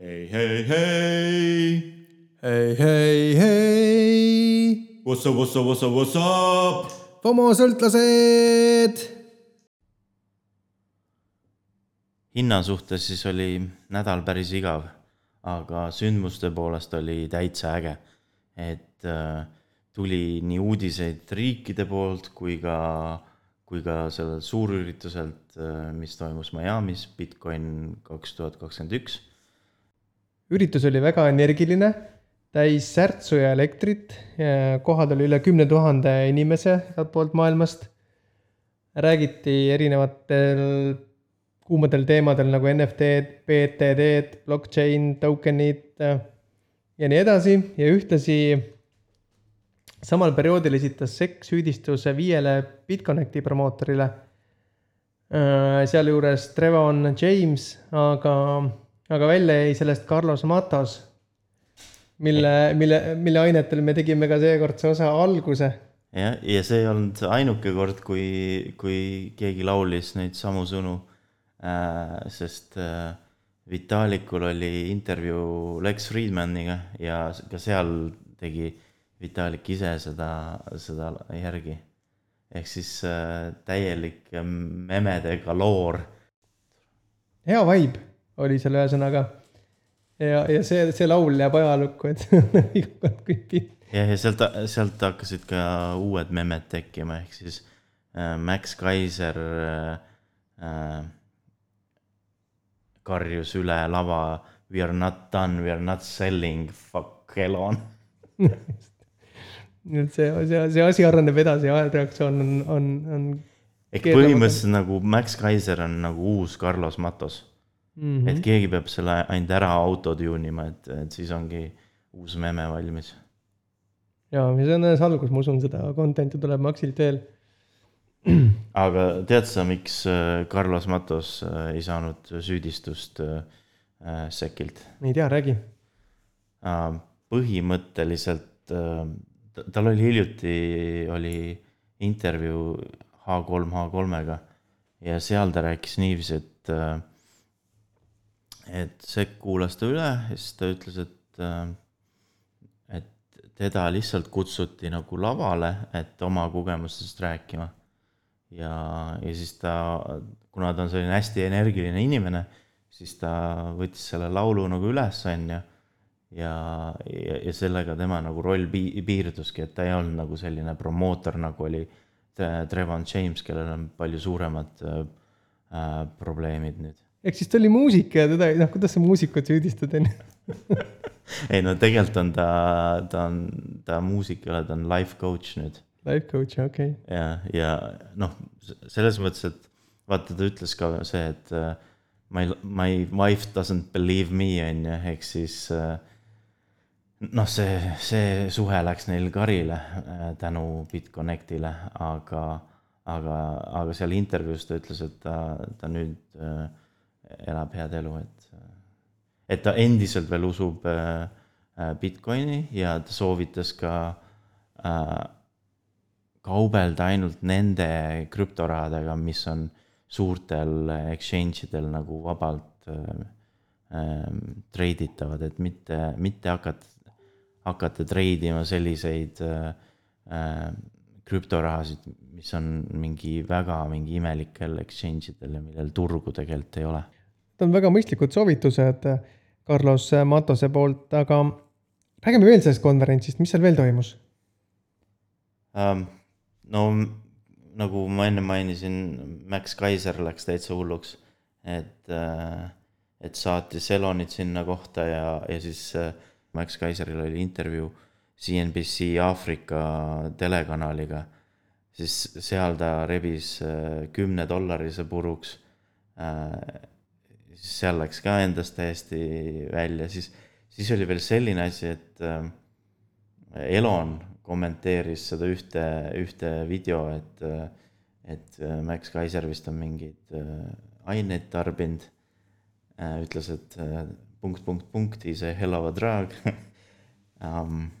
Hey, hey, hey. hei, hei, hei, What's up, what's up, what's up, what's up? homosõltlased. hinna suhtes siis oli nädal päris igav, aga sündmuste poolest oli täitsa äge. et äh, tuli nii uudiseid riikide poolt kui ka, kui ka sellelt suurürituselt, mis toimus Miami's, Bitcoin kaks tuhat kakskümmend üks. Üritus oli väga energiline, täis särtsu ja elektrit. kohal oli üle kümne tuhande inimese igalt poolt maailmast. räägiti erinevatel kuumadel teemadel nagu NFT-d, BTD-d, blockchain, token'id ja nii edasi ja ühtlasi samal perioodil esitas SEC süüdistuse viiele BitConnecti promootorile. sealjuures Trevon James, aga, aga välja jäi sellest Carlos Matos, mille, mille, mille ainetel me tegime ka seekordse osa alguse. jah, ja see ei olnud ainuke kord, kui, kui keegi laulis neid samu sõnu äh,. sest äh, Vitalikul oli intervjuu Lex Friedmaniga ja ka seal tegi Vitalik ise seda, seda järgi. ehk siis äh, täielik memede galoor hea vibe oli seal ühesõnaga. ja, ja see, see laul jääb ajalukku, et iga kord, kui ja, ja sealt, sealt hakkasid ka uued memed tekkima, ehk siis äh, Max Kaiser äh, äh, karjus üle lava We are not done, we are not selling, fuck Elon. nii et see, see, see asi areneb edasi ja ajalreaktsioon on, on, on ehk põhimõtteliselt nagu Max Kaiser on nagu uus Carlos Matos mm. mm -hmm. et keegi peab selle ainult ära autotune ima, et, et siis ongi uus meme valmis. ja, see on alles algus, ma usun seda content'i tuleb Maxilt veel. aga tead sa, miks äh, Carlos Matos äh, ei saanud süüdistust äh, äh, Sekilt? ei tea, räägi. Äh, põhimõtteliselt äh, ta- tal oli hiljuti, oli intervjuu H3 H3-ga ja seal ta rääkis niiviisi, et, et Sekk kuulas ta üle ja siis ta ütles, et, et teda lihtsalt kutsuti nagu lavale, et oma kogemustest rääkima. ja, ja siis ta, kuna ta on selline hästi energiline inimene, siis ta võttis selle laulu nagu üles, on ju ja, ja, ja sellega tema nagu roll pi- piirduski, et ta ei olnud nagu selline promootor, nagu oli Tre- Trevon James, kellel on palju suuremad äh, äh, probleemid nüüd. Ehk siis ta oli muusik ja teda, noh, kuidas sa muusikut süüdistad, on ju. ei no tegelikult on ta, ta on, ta muusik ei ole, ta on life coach nüüd Life coach, okei okay.. ja, ja noh, selles mõttes, et vaata, ta ütles ka see, et äh, my, my wife doesn't believe me on ju, ehk siis äh, noh, see, see suhe läks neil karile äh, tänu BitConnectile, aga, aga, aga seal intervjuus ta ütles, et ta, ta nüüd äh, elab head elu, et, et ta endiselt veel usub äh, äh, Bitcoini ja ta soovitas ka äh, kaubelda ainult nende krüptorahadega, mis on suurtel exchange idel nagu vabalt äh, äh, treiditavad, et mitte, mitte hakata, hakata treidima selliseid krüptorahasid, mis on mingi väga mingi imelikel exchange idel ja millel turgu tegelikult ei ole Need on väga mõistlikud soovitused Carlos Matose poolt, aga räägime veel sellest konverentsist, mis seal veel toimus? um,. no nagu ma enne mainisin, Max Kaiser läks täitsa hulluks, et, et saatis Elonit sinna kohta ja, ja siis äh, Max Kaiseril oli intervjuu CNBC Aafrika telekanaliga, siis seal ta rebis äh, kümne dollarise puruks äh, siis seal läks ka endast täiesti välja, siis, siis oli veel selline asi, et äh, Elon kommenteeris seda ühte, ühte video, et, et Max Kaiser vist on mingeid äh, aineid tarbinud. ütles, et äh, punkt, punkt, punkt is a hell of a drug um.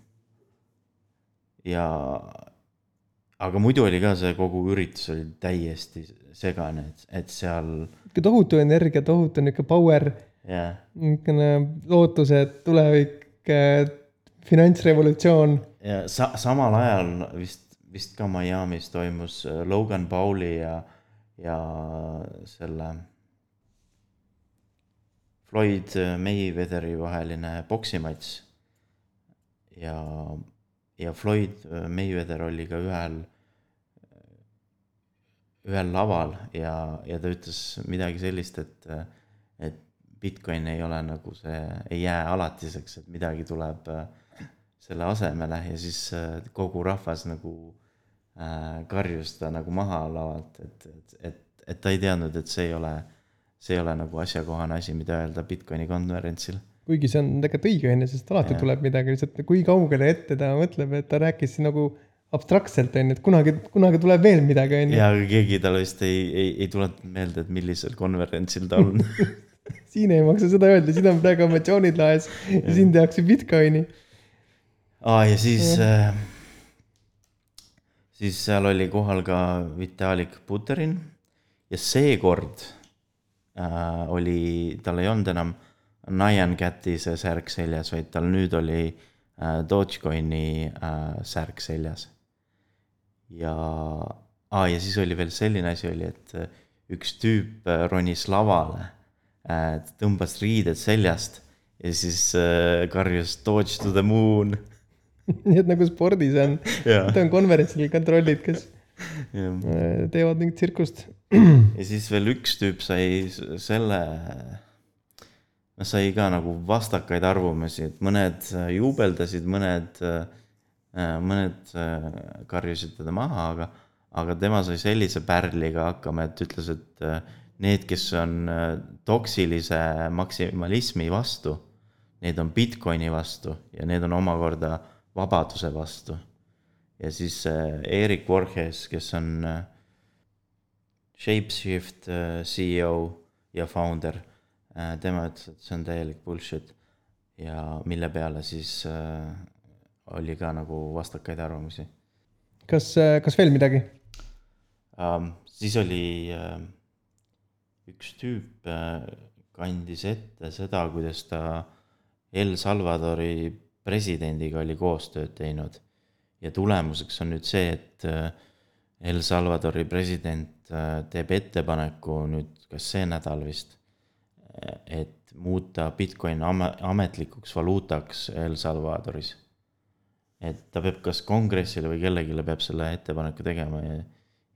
ja, aga muidu oli ka see kogu üritus oli täiesti segane, et, et seal ikka tohutu energia, tohutu niisugune power jah, niisugune lootused, tulevik, finantsrevolutsioon. ja sa-, samal ajal vist, vist ka Miami's toimus äh, Logan Pauli ja, ja selle Floyd Mayweatheri vaheline poksimatš. ja, ja Floyd Mayweather oli ka ühel, ühel laval ja, ja ta ütles midagi sellist, et, et Bitcoin ei ole nagu see, ei jää alatiseks, et midagi tuleb äh, selle asemele ja siis äh, kogu rahvas nagu äh, karjus ta nagu maha lavalt, et, et, et, et ta ei teadnud, et see ei ole, see ei ole nagu asjakohane asi, mida öelda Bitcoini konverentsil. kuigi see on tegelikult õige onju, sest alati Jah. tuleb midagi, lihtsalt kui kaugele ette ta mõtleb, et ta rääkis nagu abstraktselt onju, et kunagi, kunagi tuleb veel midagi onju. ja aga keegi talle vist ei, ei, ei tuletanud meelde, et millisel konverentsil ta on siin ei maksa seda öelda, siin on praegu emotsioonid laes ja siin tehakse Bitcoini. aa, ja siis äh,, siis seal oli kohal ka Vitalik Buterin ja seekord äh, oli, tal ei olnud enam Nyan Cati see särk seljas, vaid tal nüüd oli äh, Dogecoini äh, särk seljas. ja, aa ja siis oli veel selline asi oli, et äh, üks tüüp äh, ronis lavale äh,, tõmbas riided seljast ja siis äh, karjus Dodge to the moon. nii et nagu spordis on, Jaa. on konverentsil kontrollid, kes ja äh, teevad mingit tsirkust. siis veel üks tüüp sai selle, noh, sai ka nagu vastakaid arvamusi, et mõned äh, juubeldasid, mõned, mõned äh, karjusid teda maha, aga, aga tema sai sellise pärliga hakkama, et ütles, et äh, need, kes on äh, toksilise maksimalismi vastu, need on Bitcoini vastu ja need on omakorda vabaduse vastu. ja siis äh, Erik Borges, kes on äh, Shapeshift äh, CEO ja founder, tema ütles, et see on täielik bullshit ja mille peale siis äh, oli ka nagu vastakaid arvamusi kas, kas veel midagi? um,. siis oli uh, üks tüüp uh, kandis ette seda, kuidas ta El Salvadori presidendiga oli koostööd teinud. ja tulemuseks on nüüd see, et uh, El Salvadori president teeb ettepaneku nüüd, kas see nädal vist, et muuta Bitcoin ame- ametlikuks valuutaks El Salvadoris et ta peab kas kongressile või kellelegi peab selle ettepaneku tegema ja,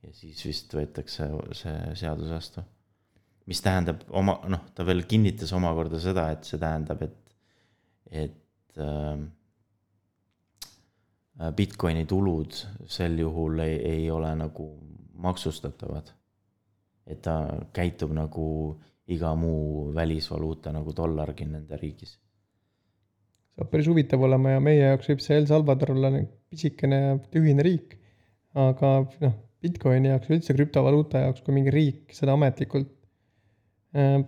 ja siis vist võetakse see seadus vastu. mis tähendab oma, noh, ta veel kinnitas omakorda seda, et see tähendab, et, et äh, Bitcoini tulud sel juhul ei, ei ole nagu maksustatavad. et ta käitub nagu iga muu välisvaluuta nagu dollargi nende riigis saab päris huvitav olema ja meie jaoks võib see El Salvador olla pisikene tühine riik. aga noh, Bitcoini jaoks, üldse krüptovaluuta jaoks, kui mingi riik seda ametlikult äh,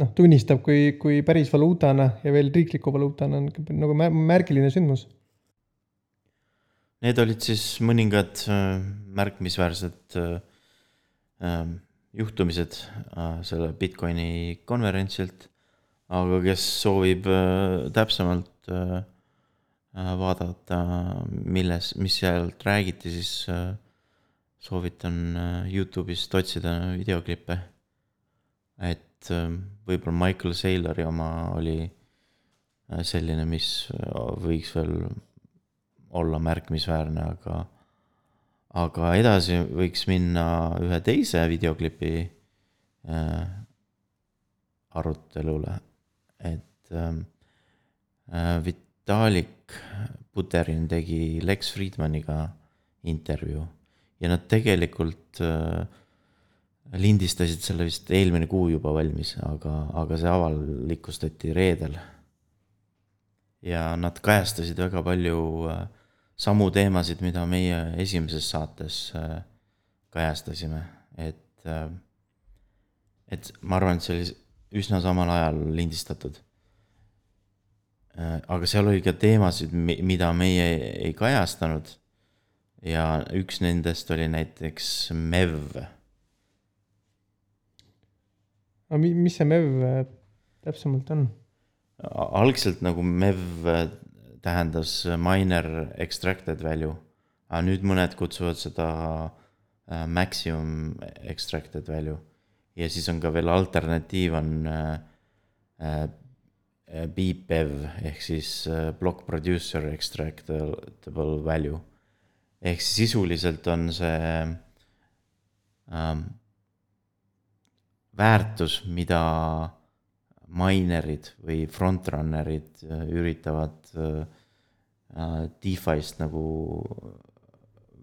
noh, tunnistab kui, kui päris valuutana ja veel riikliku valuutana on nagu mä- märgiline sündmus. Need olid siis mõningad äh, märkimisväärsed äh, juhtumised selle Bitcoini konverentsilt. Aga kes soovib äh, täpsemalt äh, äh, vaadata, milles, mis sealt räägiti, siis soovitan Youtube'ist otsida videoklippe. et võib-olla Michael Saylori oma oli selline, mis võiks veel olla märkimisväärne, aga, aga edasi võiks minna ühe teise videoklipi arutelule, et ähm, äh, Vitalik Buterin tegi Lex Friedmaniga intervjuu ja nad tegelikult äh, lindistasid selle vist eelmine kuu juba valmis, aga, aga see avalikustati reedel. Ja nad kajastasid väga palju äh, samu teemasid, mida meie esimeses saates äh, kajastasime, et äh, et ma arvan, et see oli üsna samal ajal lindistatud. aga seal oli ka teemasid, mida meie ei kajastanud. ja üks nendest oli näiteks MEV aga mi- mis see MEV, täpsemalt on. algselt nagu MEV tähendas minor extracted value, aga nüüd mõned kutsuvad seda äh, maximum extracted value. Ja siis on ka veel alternatiiv on äh, äh, BPEV ehk siis äh, block producer extractable value. ehk sisuliselt on see ähm, väärtus, mida minerid või frontrunner'id äh, üritavad äh, äh, DeFi'st nagu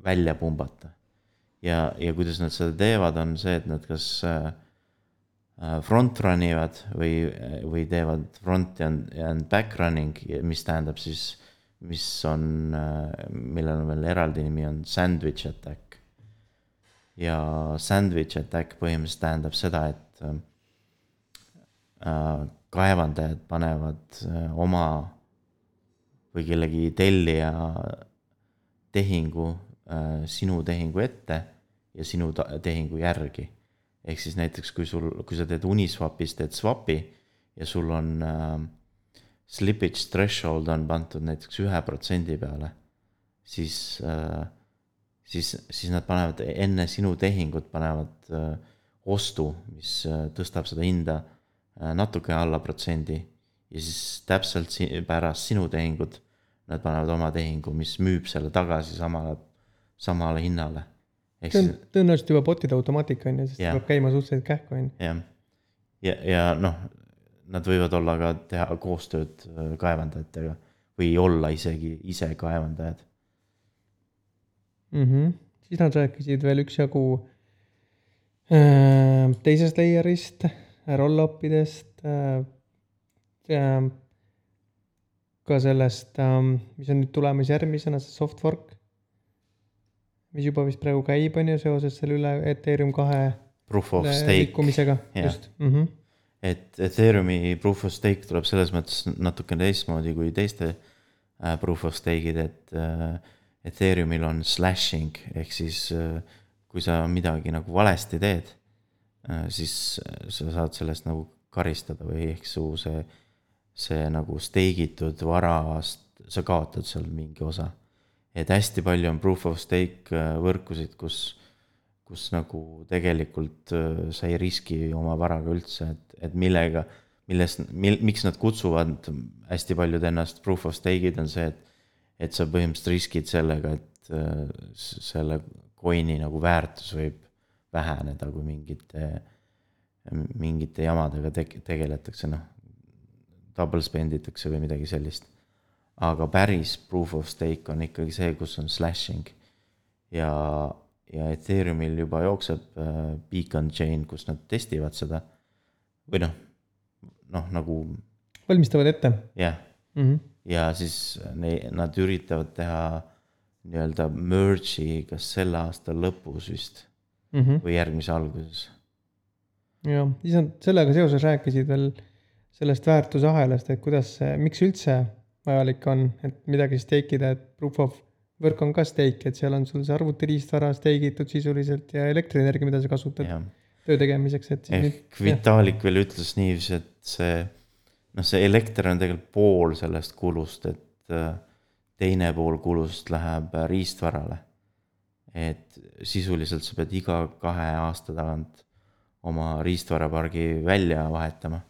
välja pumbata. Ja, ja kuidas nad seda teevad, on see, et nad kas front run ivad või, või teevad front and, back running, mis tähendab siis, mis on, millel on veel eraldi nimi, on sandwich attack. ja sandwich attack põhimõtteliselt tähendab seda, et Äh, kaevandajad panevad äh, oma või kellegi tellija tehingu äh, sinu tehingu ette ja sinu tehingu järgi. ehk siis näiteks, kui sul, kui sa teed Uniswapis, teed swap'i ja sul on äh, slippage threshold on pandud näiteks ühe protsendi peale, siis äh,, siis, siis nad panevad enne sinu tehingut, panevad äh, ostu, mis äh, tõstab seda hinda Äh, natuke alla protsendi ja siis täpselt pärast sinu tehingut nad panevad oma tehingu, mis müüb selle tagasi samale, samale hinnale. see on tõenäoliselt juba bot'ide automaatika on ju, sest yeah. peab käima suhteliselt kähku on ju. jah, ja, ja, ja noh, nad võivad olla ka teha koostööd äh, kaevandajatega või olla isegi ise kaevandajad mm. -hmm. siis nad rääkisid veel üksjagu äh, teisest layer'ist roll-up idest äh,, ka sellest, ähm, mis on nüüd tulemas järgmisena, see soft fork, mis juba vist praegu käib, on ju, seoses selle üle Ethereum kahe proof of stake liikumisega, just mm. -hmm. et Ethereumi proof of stake tuleb selles mõttes natukene teistmoodi kui teiste äh, proof of stake'id, et äh, Ethereumil on slashing ehk siis äh, kui sa midagi nagu valesti teed siis sa saad sellest nagu karistada või ehk su see, see nagu steigitud varast, sa kaotad seal mingi osa. Et hästi palju on proof of stake äh, võrkusid, kus, kus nagu tegelikult sa ei riski oma varaga üldse, et, et millega, milles, mil-, miks nad kutsuvad hästi paljud ennast proof of stake'id, on see, et et sa põhimõtteliselt riskid sellega, et selle coin'i nagu väärtus võib väheneda, kui mingite, mingite jamadega te-, tegeletakse, noh. Double spend itakse või midagi sellist. Aga päris proof of stake on ikkagi see, kus on slashing. ja, ja Ethereumil juba jookseb äh, beacon chain, kus nad testivad seda. või noh, noh nagu. valmistavad ette. jah mm -hmm., ja siis ne-, nad üritavad teha nii-öelda merge'i kas selle aasta lõpus vist mm -hmm. või järgmise alguses. jah, siis nad sellega seoses rääkisid veel sellest väärtusahelast, et kuidas see, miks üldse vajalik on, et midagi stake ida, et proof of work on ka stake, et seal on sul see arvutiriistvara stake itud sisuliselt ja elektrienergia, mida sa kasutad ja. töö tegemiseks, et. ehk Vitalik veel ütles niiviisi, et see noh, see elekter on tegelikult pool sellest kulust, et äh, teine pool kulust läheb riistvarale et sisuliselt sa pead iga kahe aasta tagant oma riistvarapargi välja vahetama.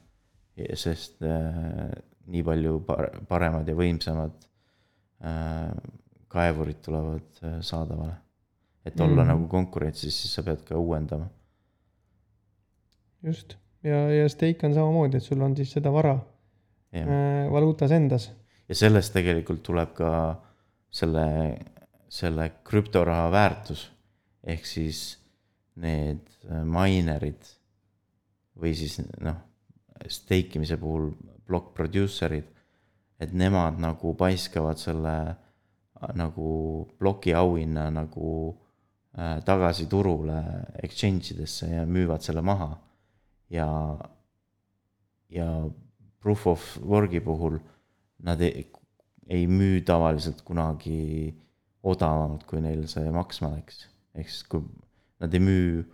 sest äh, nii palju paremad ja võimsamad äh, kaevurid tulevad äh, saadavale. et olla mm. nagu konkurentsis, siis sa pead ka uuendama. just, ja, ja stake on samamoodi, et sul on siis seda vara äh, valuutas endas. ja sellest tegelikult tuleb ka selle selle krüptoraha väärtus. ehk siis need äh, minerid või siis noh, stake imise puhul block producer'id, et nemad nagu paiskavad selle äh, nagu ploki auhinna nagu äh, tagasi turule exchange idesse ja müüvad selle maha. ja, ja proof of work'i puhul nad ei, ei müü tavaliselt kunagi odavamalt, kui neil see maksma läks. ehk siis, kui nad ei müü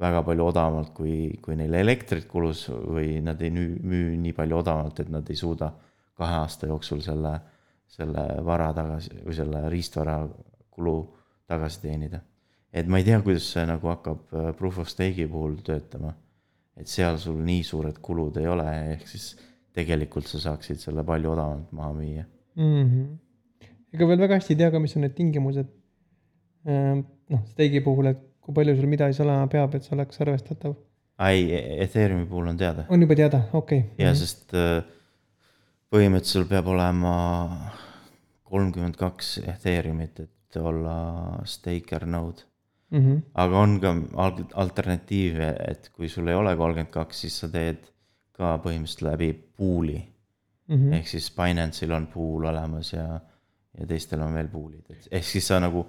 väga palju odavamalt, kui, kui neil elektrit kulus või nad ei müü, müü nii palju odavamalt, et nad ei suuda kahe aasta jooksul selle, selle vara tagasi või selle riistvara kulu tagasi teenida. et ma ei tea, kuidas see nagu hakkab äh, proof of stake'i puhul töötama. et seal sul nii suured kulud ei ole, ehk siis tegelikult sa saaksid selle palju odavamalt maha müüa mm. -hmm. ega veel väga hästi ei tea ka, mis on need tingimused. noh, stake'i puhul, et kui palju sul midagi olema peab, et see oleks arvestatav? ei, Ethereumi puhul on teada. on juba teada, okei okay.. ja -hmm. sest äh, põhimõtteliselt sul peab olema kolmkümmend kaks Ethereumit, et olla staker node mm. -hmm. aga on ka alternatiive, et kui sul ei ole kolmkümmend kaks, siis sa teed ka põhimõtteliselt läbi pool'i mm -hmm. ehk siis Binance'il on pool olemas ja, ja teistel on veel pool'id, et ehk siis sa nagu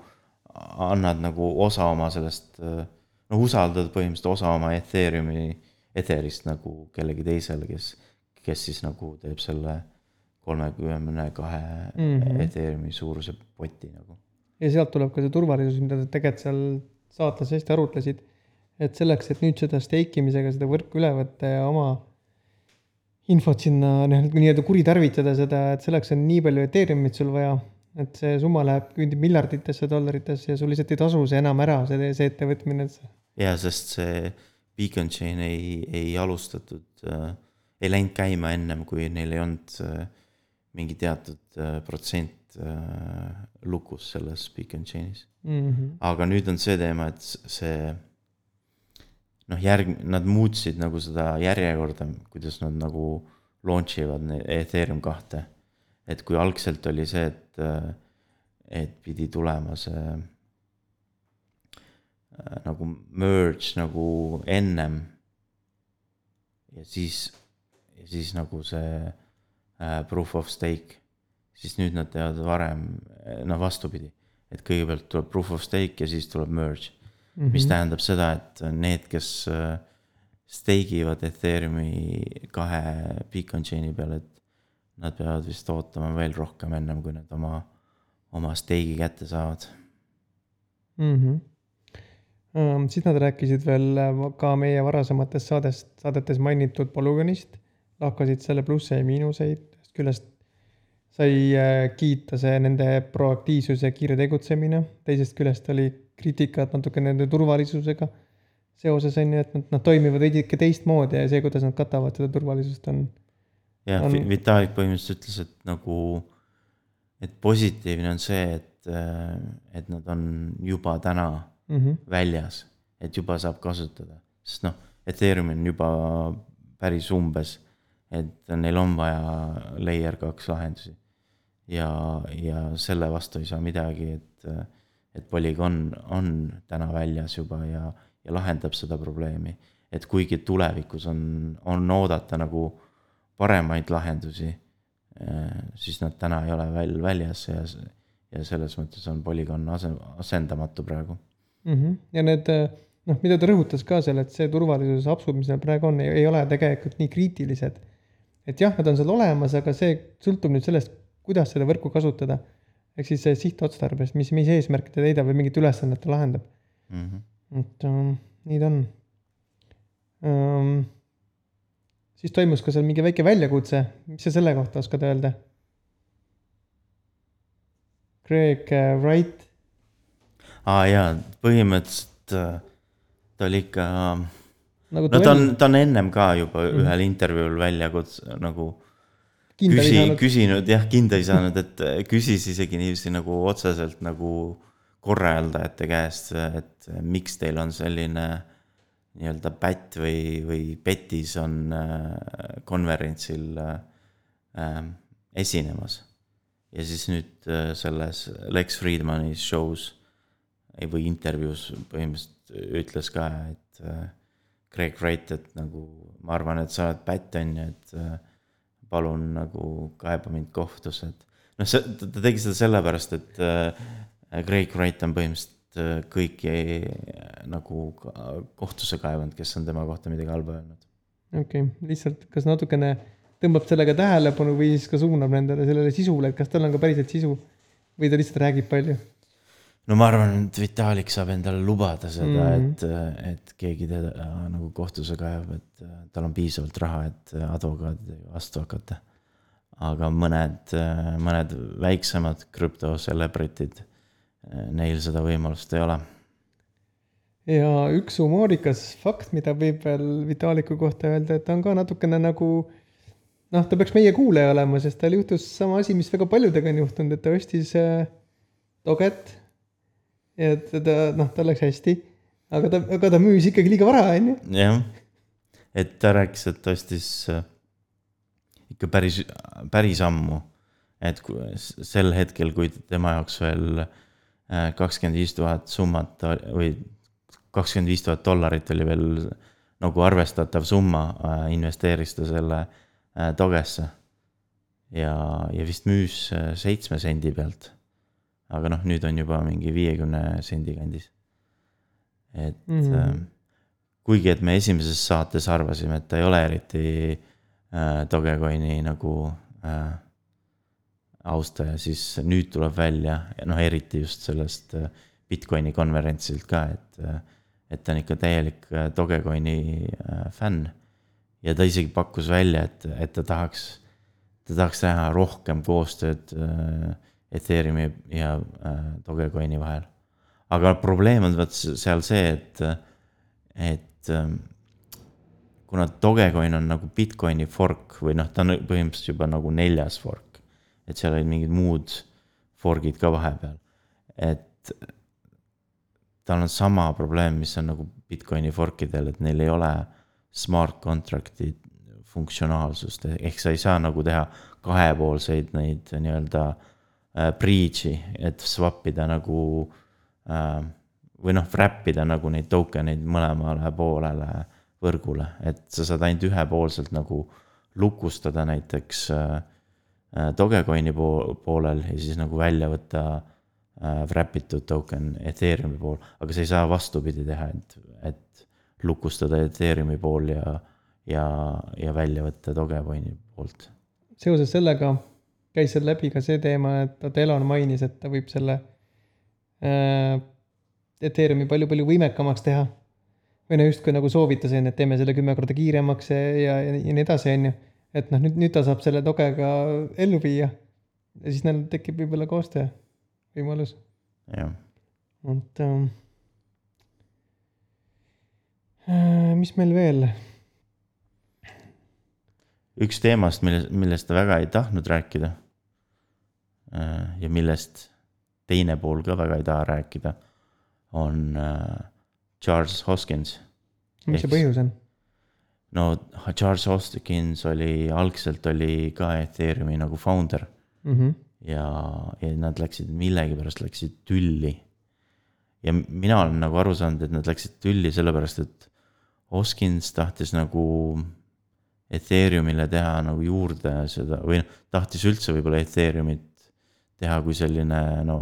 annad nagu osa oma sellest, noh, usaldad põhimõtteliselt osa oma Ethereumi, Etherist nagu kellegi teisele, kes, kes siis nagu teeb selle kolmekümne kahe Mhm. -hmm. Ethereumi suuruse poti nagu. ja sealt tuleb ka see turvalisus, mida te tegelikult seal saates hästi arutlesid. et selleks, et nüüd seda stake imisega seda võrku üle võtta ja oma infot sinna nii-öelda kuritarvitada seda, et selleks on nii palju Ethereumit sul vaja, et see summa läheb, küündib miljarditesse dollaritesse ja sul lihtsalt ei tasu see enam ära, see, see ettevõtmine, et ja sest see Beacon Chain ei, ei alustatud äh,, ei läinud käima ennem, kui neil ei olnud äh, mingi teatud äh, protsent äh, lukus selles Beacon Chainis. mm. -hmm. aga nüüd on see teema, et see noh, järg-, nad muutsid nagu seda järjekorda, kuidas nad nagu launch ivad Ethereum kahte. Et kui algselt oli see, et, et pidi tulema see äh, nagu merge nagu ennem. ja siis, ja siis nagu see äh, proof of stake, siis nüüd nad teevad varem, noh, vastupidi. et kõigepealt tuleb proof of stake ja siis tuleb merge Mm mis tähendab seda, et need, kes äh, stake ivad Ethereumi kahe beacon chain'i peal, et nad peavad vist ootama veel rohkem ennem, kui nad oma, oma stake'i kätte saavad. mm. -hmm. siis nad rääkisid veel äh, ka meie varasemates saadest, saadetes mainitud polügoonist, lahkasid selle plusse ja miinuseid, ühest küljest sai äh, kiita see nende proaktiivsus ja kiire tegutsemine, teisest küljest oli kriitikat natuke nende turvalisusega seoses on ju, et nad, nad toimivad veidike teistmoodi ja see, kuidas nad katavad seda turvalisust, on jah On- Vitalik põhimõtteliselt ütles, et nagu, et positiivne on see, et, äh, et nad on juba täna mm -hmm. väljas, et juba saab kasutada, sest noh, Ethereum on juba päris umbes, et neil on vaja layer kaks lahendusi. ja, ja selle vastu ei saa midagi, et, et Polygon on täna väljas juba ja, ja lahendab seda probleemi. et kuigi tulevikus on, on oodata nagu paremaid lahendusi, siis nad täna ei ole veel väljas ja, ja selles mõttes on Polygon ase-, asendamatu praegu mm. -hmm. ja need noh, mida ta rõhutas ka seal, et see turvalisuse apsud, mis seal praegu on, ei ole tegelikult nii kriitilised. et jah, nad on seal olemas, aga see sõltub nüüd sellest, kuidas seda võrku kasutada. ehk siis see sihtotstarbest, mis, mis eesmärki ta täidab või mingit ülesannet ta lahendab. mm. -hmm. et ähm, nii ta on ähm,. Siis toimus ka seal mingi väike väljakutse, mis sa selle kohta oskad öelda? Craig äh, Wright aa ah, jaa, põhimõtteliselt äh, ta oli ikka, nagu no ta on, ta on ennem ka juba mm. ühel intervjuul välja kuts-, nagu kindel küsi, küsinud jah, kinda ei saanud, et äh, küsis isegi niiviisi nagu otseselt nagu korraldajate käest, et miks teil on selline nii-öelda pätt või, või petis on äh, konverentsil äh, äh, esinemas. ja siis nüüd selles Lex Friedmani show's või intervjuus põhimõtteliselt ütles ka, et Craig Wright, et nagu ma arvan, et sa oled pätt on ju, et palun nagu kaeba mind kohtusse, et noh, see, ta tegi seda sellepärast, et Craig Wright on põhimõtteliselt kõiki äh, nagu kohtusse kaevanud, kes on tema kohta midagi halba öelnud. okei okay., lihtsalt kas natukene tõmbab sellega tähelepanu või siis ka suunab nendele sellele sisule, et kas tal on ka päriselt sisu või ta lihtsalt räägib palju no ma arvan, et Vitalik saab endale lubada seda mm. -hmm. et, et keegi teda äh, nagu kohtusse kaevab, et äh, tal on piisavalt raha, et äh, advokaadidega vastu hakata. aga mõned, mõned väiksemad krüptoselebritid, neil seda võimalust ei ole. ja üks humoorikas fakt, mida võib veel Vitaliku kohta öelda, et ta on ka natukene nagu noh, ta peaks meie kuulaja olema, sest tal juhtus sama asi, mis väga paljudega on juhtunud, et ta ostis äh, Doget. ja teda, noh, tal läks hästi, aga ta, aga ta müüs ikkagi liiga vara, onju. jah, et ta rääkis, et ta ostis äh, ikka päris, päris ammu. et kui sel hetkel, kui tema jaoks veel äh, kakskümmend viis tuhat summat või kakskümmend viis tuhat dollarit oli veel nagu arvestatav summa, investeeris ta selle äh, Dogesse. ja, ja vist müüs äh, seitsme sendi pealt. aga noh, nüüd on juba mingi viiekümne sendi kandis. et mm. -hmm kuigi, et me esimeses saates arvasime, et ta ei ole eriti äh, Dogecoini nagu äh, austaja, siis nüüd tuleb välja, noh eriti just sellest äh, Bitcoini konverentsilt ka, et äh,, et ta on ikka täielik äh, Dogecoini fänn. ja ta isegi pakkus välja, et, et ta tahaks, ta tahaks teha rohkem koostööd Ethereumi ja Dogecoini vahel. aga probleem on vot seal see, et, et kuna Dogecoin on nagu Bitcoini fork või noh, ta on põhimõtteliselt juba nagu neljas fork. Et seal olid mingid muud fork'id ka vahepeal, et tal on sama probleem, mis on nagu Bitcoini fork idel, et neil ei ole smart contract'i funktsionaalsust, ehk sa ei saa nagu teha kahepoolseid neid nii-öelda äh, breach'i, et swap ida nagu äh, või noh, wrap ida nagu neid token eid mõlemale poolele võrgule, et sa saad ainult ühepoolselt nagu lukustada näiteks äh, Dogecoini pool, poolel ja siis nagu välja võtta äh, wrap itud token Ethereumi pool, aga sa ei saa vastupidi teha, et, et lukustada Ethereumi pool ja, ja, ja välja võtta Dogecoini poolt. seoses sellega käis seal läbi ka see teema, et Elon mainis, et ta võib selle äh, Ethereumi palju-palju võimekamaks teha. või no justkui nagu soovitas, on ju, et teeme selle kümme korda kiiremaks ja, ja, ja nii edasi, on ju. Et noh, nüüd, nüüd ta saab selle togega ellu viia. ja siis neil tekib võib-olla koostöö võimalus, jah, et ähm,. äh, mis meil veel? üks teemast, milles, millest ta väga ei tahtnud rääkida. ja millest teine pool ka väga ei taha rääkida, on äh, Charles Hoskins. mis see põhjus on? No Charles Hoskins oli, algselt oli ka Ethereumi nagu founder Mm -hmm. ja, ja nad läksid millegipärast läksid tülli. ja mina olen nagu aru saanud, et nad läksid tülli sellepärast, et Hoskins tahtis nagu Ethereumile teha nagu juurde seda või noh, tahtis üldse võib-olla Ethereumit teha kui selline no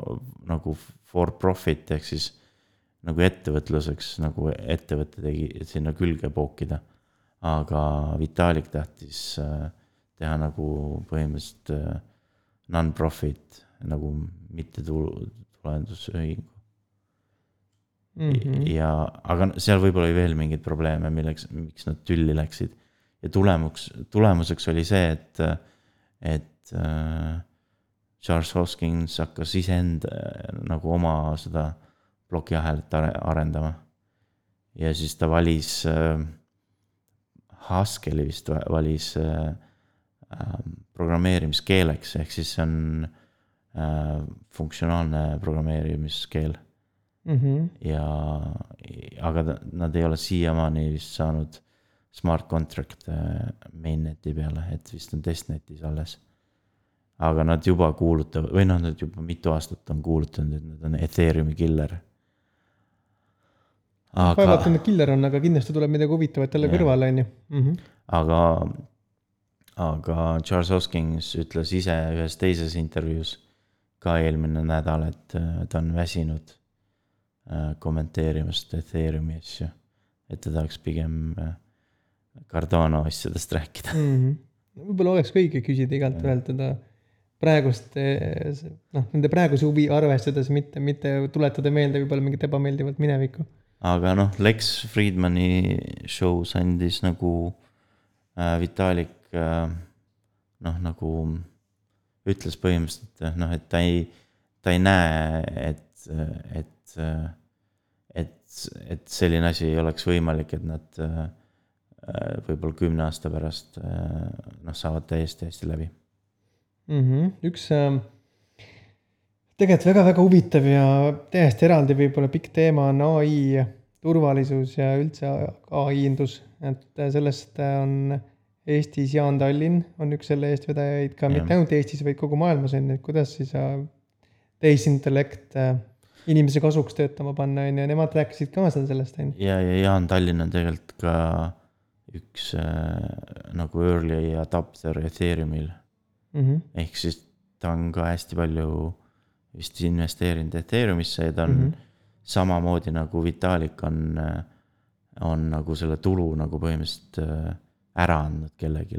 nagu for profit ehk siis nagu ettevõtluseks nagu ettevõte tegi, sinna külge pookida. Aga Vitalik tahtis äh, teha nagu põhimõtteliselt äh, non-profit nagu mittetulundusühingu Mm -hmm. ja, aga seal võib-olla oli veel mingeid probleeme, milleks, miks nad tülli läksid. ja tulemuks, tulemuseks oli see, et, et äh, Charles Hoskins hakkas iseenda äh, nagu oma seda plokiahelat are- arendama. ja siis ta valis äh,, Haskelli vist va- valis äh, äh, programmeerimiskeeleks, ehk siis see on äh, funktsionaalne programmeerimiskeel Mm -hmm. ja, aga ta- nad ei ole siiamaani vist saanud smart contract'e mainnet'i peale, et vist on testnetis alles. aga nad juba kuulutavad või noh, nad juba mitu aastat on kuulutanud, et nad on Ethereumi killer. vaevalt, aga et, nad killer on, aga kindlasti tuleb midagi huvitavat jälle kõrvale, on ju. Mhm. aga, aga Charles Hoskins ütles ise ühes teises intervjuus ka eelmine nädal, et äh, ta on väsinud äh, kommenteerimast Ethereumi asju. et ta tahaks pigem äh, Cardano asjadest rääkida. Mhm. võib-olla oleks ka õige küsida igalt ühelt teda praegust noh, nende praeguse huvi arvestades, mitte, mitte tuletada meelde võib-olla mingit ebameeldivat minevikku. Aga noh, Lex Friedmani show's andis nagu äh, Vitalik äh, noh, nagu ütles põhimõtteliselt noh, et ta ei, ta ei näe, et, et, et, et selline asi ei oleks võimalik, et nad äh, võib-olla kümne aasta pärast äh, noh, saavad täiesti hästi läbi. mm. -hmm. üks äh, tegelikult väga-väga huvitav ja täiesti eraldi võib-olla pikk teema on ai turvalisus ja üldse ai-indus, et äh, sellest äh, on Eestis Jaan Tallinn on üks selle eestvedajaid ka, mitte ainult Eestis, vaid kogu maailmas on ju, et kuidas siis äh, tehisintellekt inimese kasuks töötama panna, on ju, nemad rääkisid ka seal sellest, on ju. ja, ja Jaan Tallinn on tegelikult ka üks äh, nagu early adapter Ethereumil Mhm. ehk siis ta on ka hästi palju vist investeerinud Ethereumisse ja ta on mm. -hmm. samamoodi nagu Vitalik on, on nagu selle tulu nagu põhimõtteliselt äh, ära andnud kellelegi.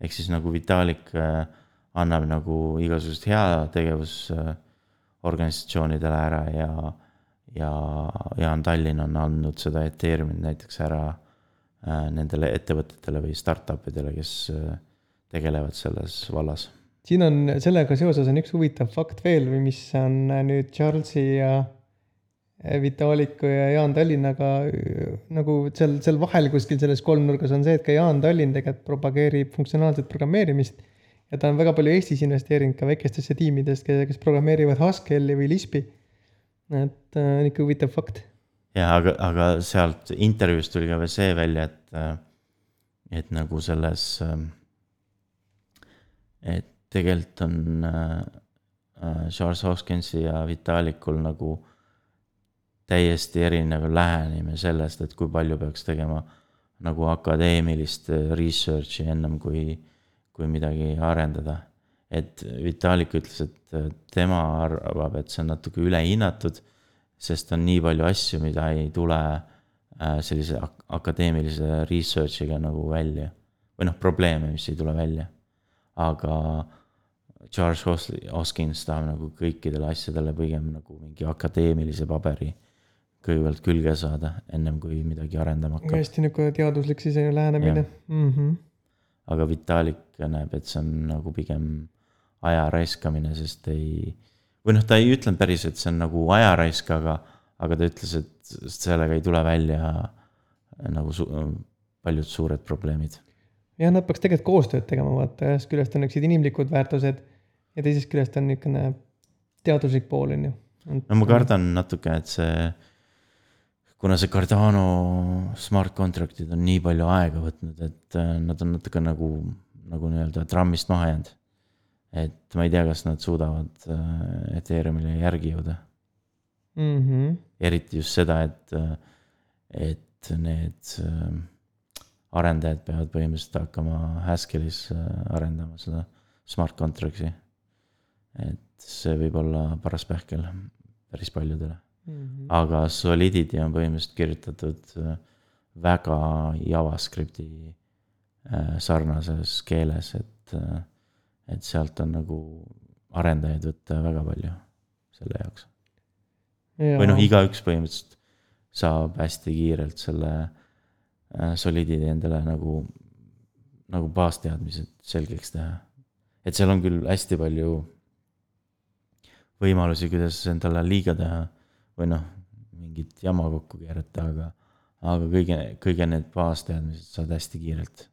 ehk siis nagu Vitalik äh, annab nagu igasugused heategevusorganisatsioonidele ära ja, ja Jaan Tallinn on andnud seda Ethereumit näiteks ära äh, nendele ettevõtetele või startup idele, kes äh, tegelevad selles vallas siin on sellega seoses on üks huvitav fakt veel mis on äh, nüüd Charlesi ja äh, Vitaliku ja Jaan Tallinnaga äh, nagu seal, seal vahel kuskil selles kolmnurgas on see, et ka Jaan Tallinn tegelikult propageerib funktsionaalset programmeerimist ja ta on väga palju Eestis investeerinud ka väikestesse tiimidesse, kes programmeerivad Haskelli või Lispi. et äh, niisugune huvitav fakt. ja aga, aga sealt intervjuust tuli ka veel see välja, et, et nagu selles, et tegelikult on äh, äh, Charles Hoskinsi ja Vitalikul nagu täiesti erinev lähenemine sellest, et kui palju peaks tegema nagu akadeemilist research'i ennem kui, kui midagi arendada. et Vitalik ütles, et tema arvab, et see on natuke ülehinnatud sest on nii palju asju, mida ei tule äh, sellise ak akadeemilise research'iga nagu välja. või noh, probleeme, mis ei tule välja. aga Charles Hos- Hoskins tahab nagu kõikidele asjadele pigem nagu mingi akadeemilise paberi kõigepealt külge saada, ennem kui midagi arendama hakkab. hästi niisugune teaduslik sisene lähenemine mm. -hmm. aga Vitalik näeb, et see on nagu pigem aja raiskamine, sest ei, või noh, ta ei ütlenud päris, et see on nagu aja raisk, aga, aga ta ütles, et sellega ei tule välja nagu su paljud suured probleemid. jah, nad peaks tegelikult koostööd tegema, vaata, ühest küljest on niisugused inimlikud väärtused ja teisest küljest on niisugune teaduslik pool, on ju. no ma kardan natuke, et see, kuna see Cardano smart contract'id on nii palju aega võtnud, et äh, nad on natuke nagu, nagu nii-öelda trammist maha jäänud. et ma ei tea, kas nad suudavad äh, Ethereumile järgi jõuda. mm. -hmm. eriti just seda, et, et need äh, arendajad peavad põhimõtteliselt hakkama Haskellis äh, arendama seda smart contract'i. Et see võib olla paras pähkel päris paljudele, Mm -hmm. aga Solidity on põhimõtteliselt kirjutatud äh, väga JavaScripti äh, sarnases keeles, et, et sealt on nagu arendajaid võtta väga palju selle jaoks või noh, igaüks põhimõtteliselt saab hästi kiirelt selle äh, Solidity endale nagu, nagu baasteadmised selgeks teha. et seal on küll hästi palju võimalusi, kuidas endale liiga teha või noh, mingit jama kokku keerata, aga, aga kõige, kõige need baasteadmised saad hästi kiirelt mm.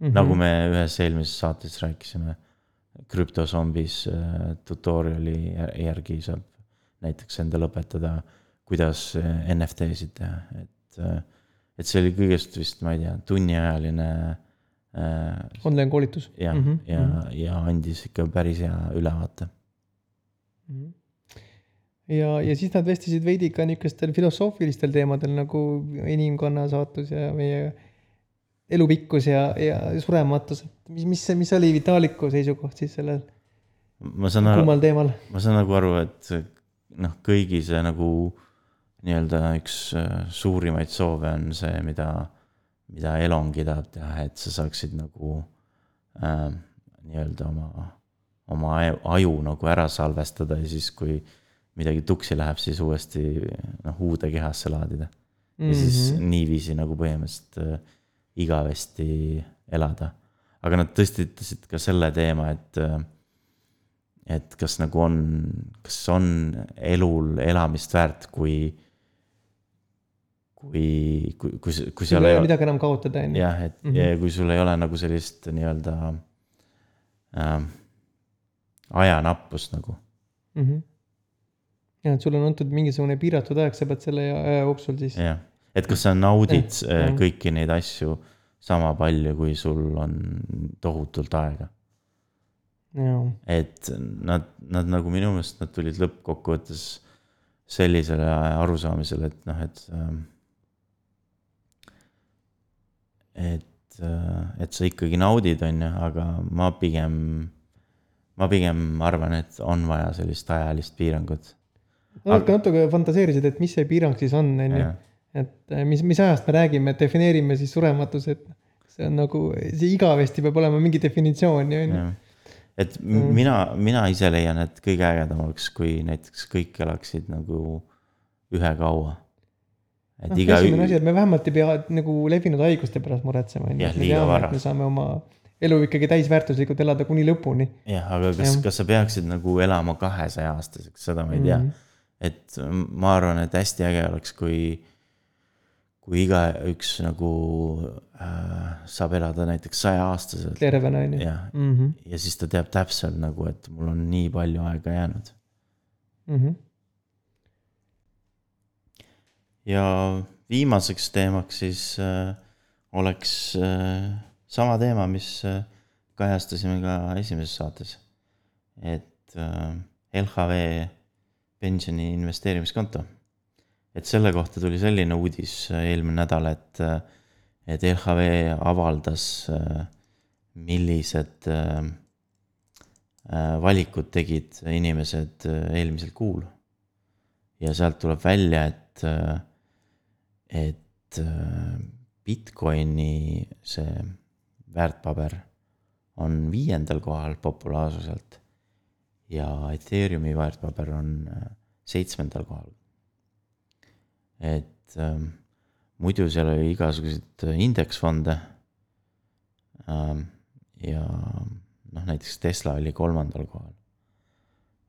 Mhm. -hmm. nagu me ühes eelmises saates rääkisime, krüptozombis äh, tutorial'i jär- järgi saab näiteks endale õpetada, kuidas äh, NFT-sid teha, et, et see oli kõigest vist, ma ei tea, tunniajaline äh, online koolitus. jah mm, -hmm. ja, ja andis ikka päris hea ülevaate. Mhm. ja, ja siis nad vestlesid veidi ka niisugustel filosoofilistel teemadel nagu inimkonna saatus ja meie elupikkus ja, ja surematus. mis, mis, mis oli Vitaliku seisukoht siis sellel ma saan aru, ma saan nagu aru, et noh, kõigi see nagu nii-öelda üks äh, suurimaid soove on see, mida, mida Elongi tahab teha, et sa saaksid nagu äh, nii-öelda oma, oma aju- nagu ära salvestada ja siis, kui midagi tuksi läheb, siis uuesti noh, uude kehasse laadida. ja siis Mhm. mm -hmm. niiviisi nagu põhimõtteliselt äh, igavesti elada. aga nad tõstitasid ka selle teema, et, et kas nagu on, kas on elul elamist väärt, kui, kui, kui, kui, kui seal ei ole midagi enam kaotada, on ju. jah, et mm Mhm. -hmm. ja kui sul ei ole nagu sellist nii-öelda äh, ajanappust nagu, Mhm. ja, et sulle on antud mingisugune piiratud aeg, sa pead selle aja jooksul siis. jah. et kas sa naudid Jah, äh, jah. kõiki neid asju sama palju, kui sul on tohutult aega. et nad, nad nagu minu meelest nad tulid lõppkokkuvõttes sellisele arusaamisele, et noh, et. et, et sa ikkagi naudid, on ju, aga ma pigem, ma pigem arvan, et on vaja sellist ajalist piirangut. natuke, natuke fantaseerisid, et mis see piirang siis on, on ju. et eh, mis, mis ajast me räägime, et defineerime siis surematus, et see on nagu, see igavesti peab olema mingi definitsioon ju, on ju. et mm. mina, mina ise leian, et kõige ägedam oleks, kui näiteks kõik elaksid nagu ühekaua. et noh, iga, esimene asi, et me vähemalt ei pea nagu levinud haiguste pärast muretsema. Jah, liiga vara. et me saame oma elu ikkagi täisväärtuslikult elada kuni lõpuni. jah, aga kas kas sa peaksid nagu elama kahesaja aastaseks, seda ma ei tea Mhm. mm. -hmm. et ma arvan, et hästi äge oleks, kui, kui igaüks nagu äh, saab elada näiteks saja-aastaselt. tervena, on ju. jah, Mhm, ja siis ta teab täpselt nagu, et mul on nii palju aega jäänud. mhm. ja viimaseks teemaks siis äh, oleks äh, sama teema, mis äh, kajastasime ka esimeses saates. et äh, LHV pensioni investeerimiskonto. et selle kohta tuli selline uudis äh, eelmine nädal, et, et LHV avaldas, millised valikud tegid inimesed eelmisel kuul. ja sealt tuleb välja, et, et Bitcoini see väärtpaber on viiendal kohal populaarsuselt ja Ethereumi väärtpaber on äh, seitsmendal kohal. et ähm, muidu seal oli igasuguseid äh, indeksfonde ähm, ja noh, näiteks Tesla oli kolmandal kohal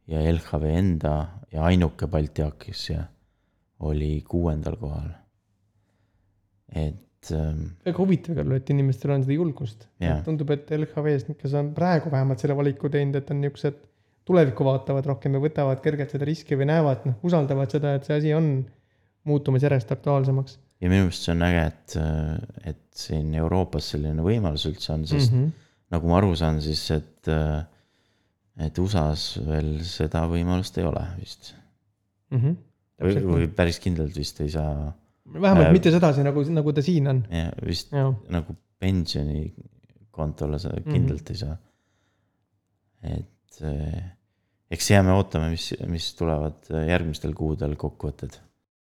ja LHV enda ja ainuke Balti aktsiasse oli kuuendal kohal. et väga huvitav juhul, et inimestel on seda julgust Jaa.. tundub, et LHV-s, kes on praegu vähemalt selle valiku teinud, et on niisugused tulevikku vaatavad rohkem ja võtavad kergelt seda riski või näevad, noh, usaldavad seda, et see asi on muutumas järjest aktuaalsemaks ja minu meelest see on äge, et, et siin Euroopas selline võimalus üldse on, sest mm mm. -hmm. -hmm. nagu ma aru saan, siis et, et USA-s veel seda võimalust ei ole vist. Mm -hmm. või, või päris kindlalt vist ei saa, vähemalt äh, mitte sedasi, nagu, nagu ta siin on. vist jah, nagu pensionikontole sa kindlalt ei saa. et eh, eks jääme ootama, mis, mis tulevad järgmistel kuudel kokkuvõtted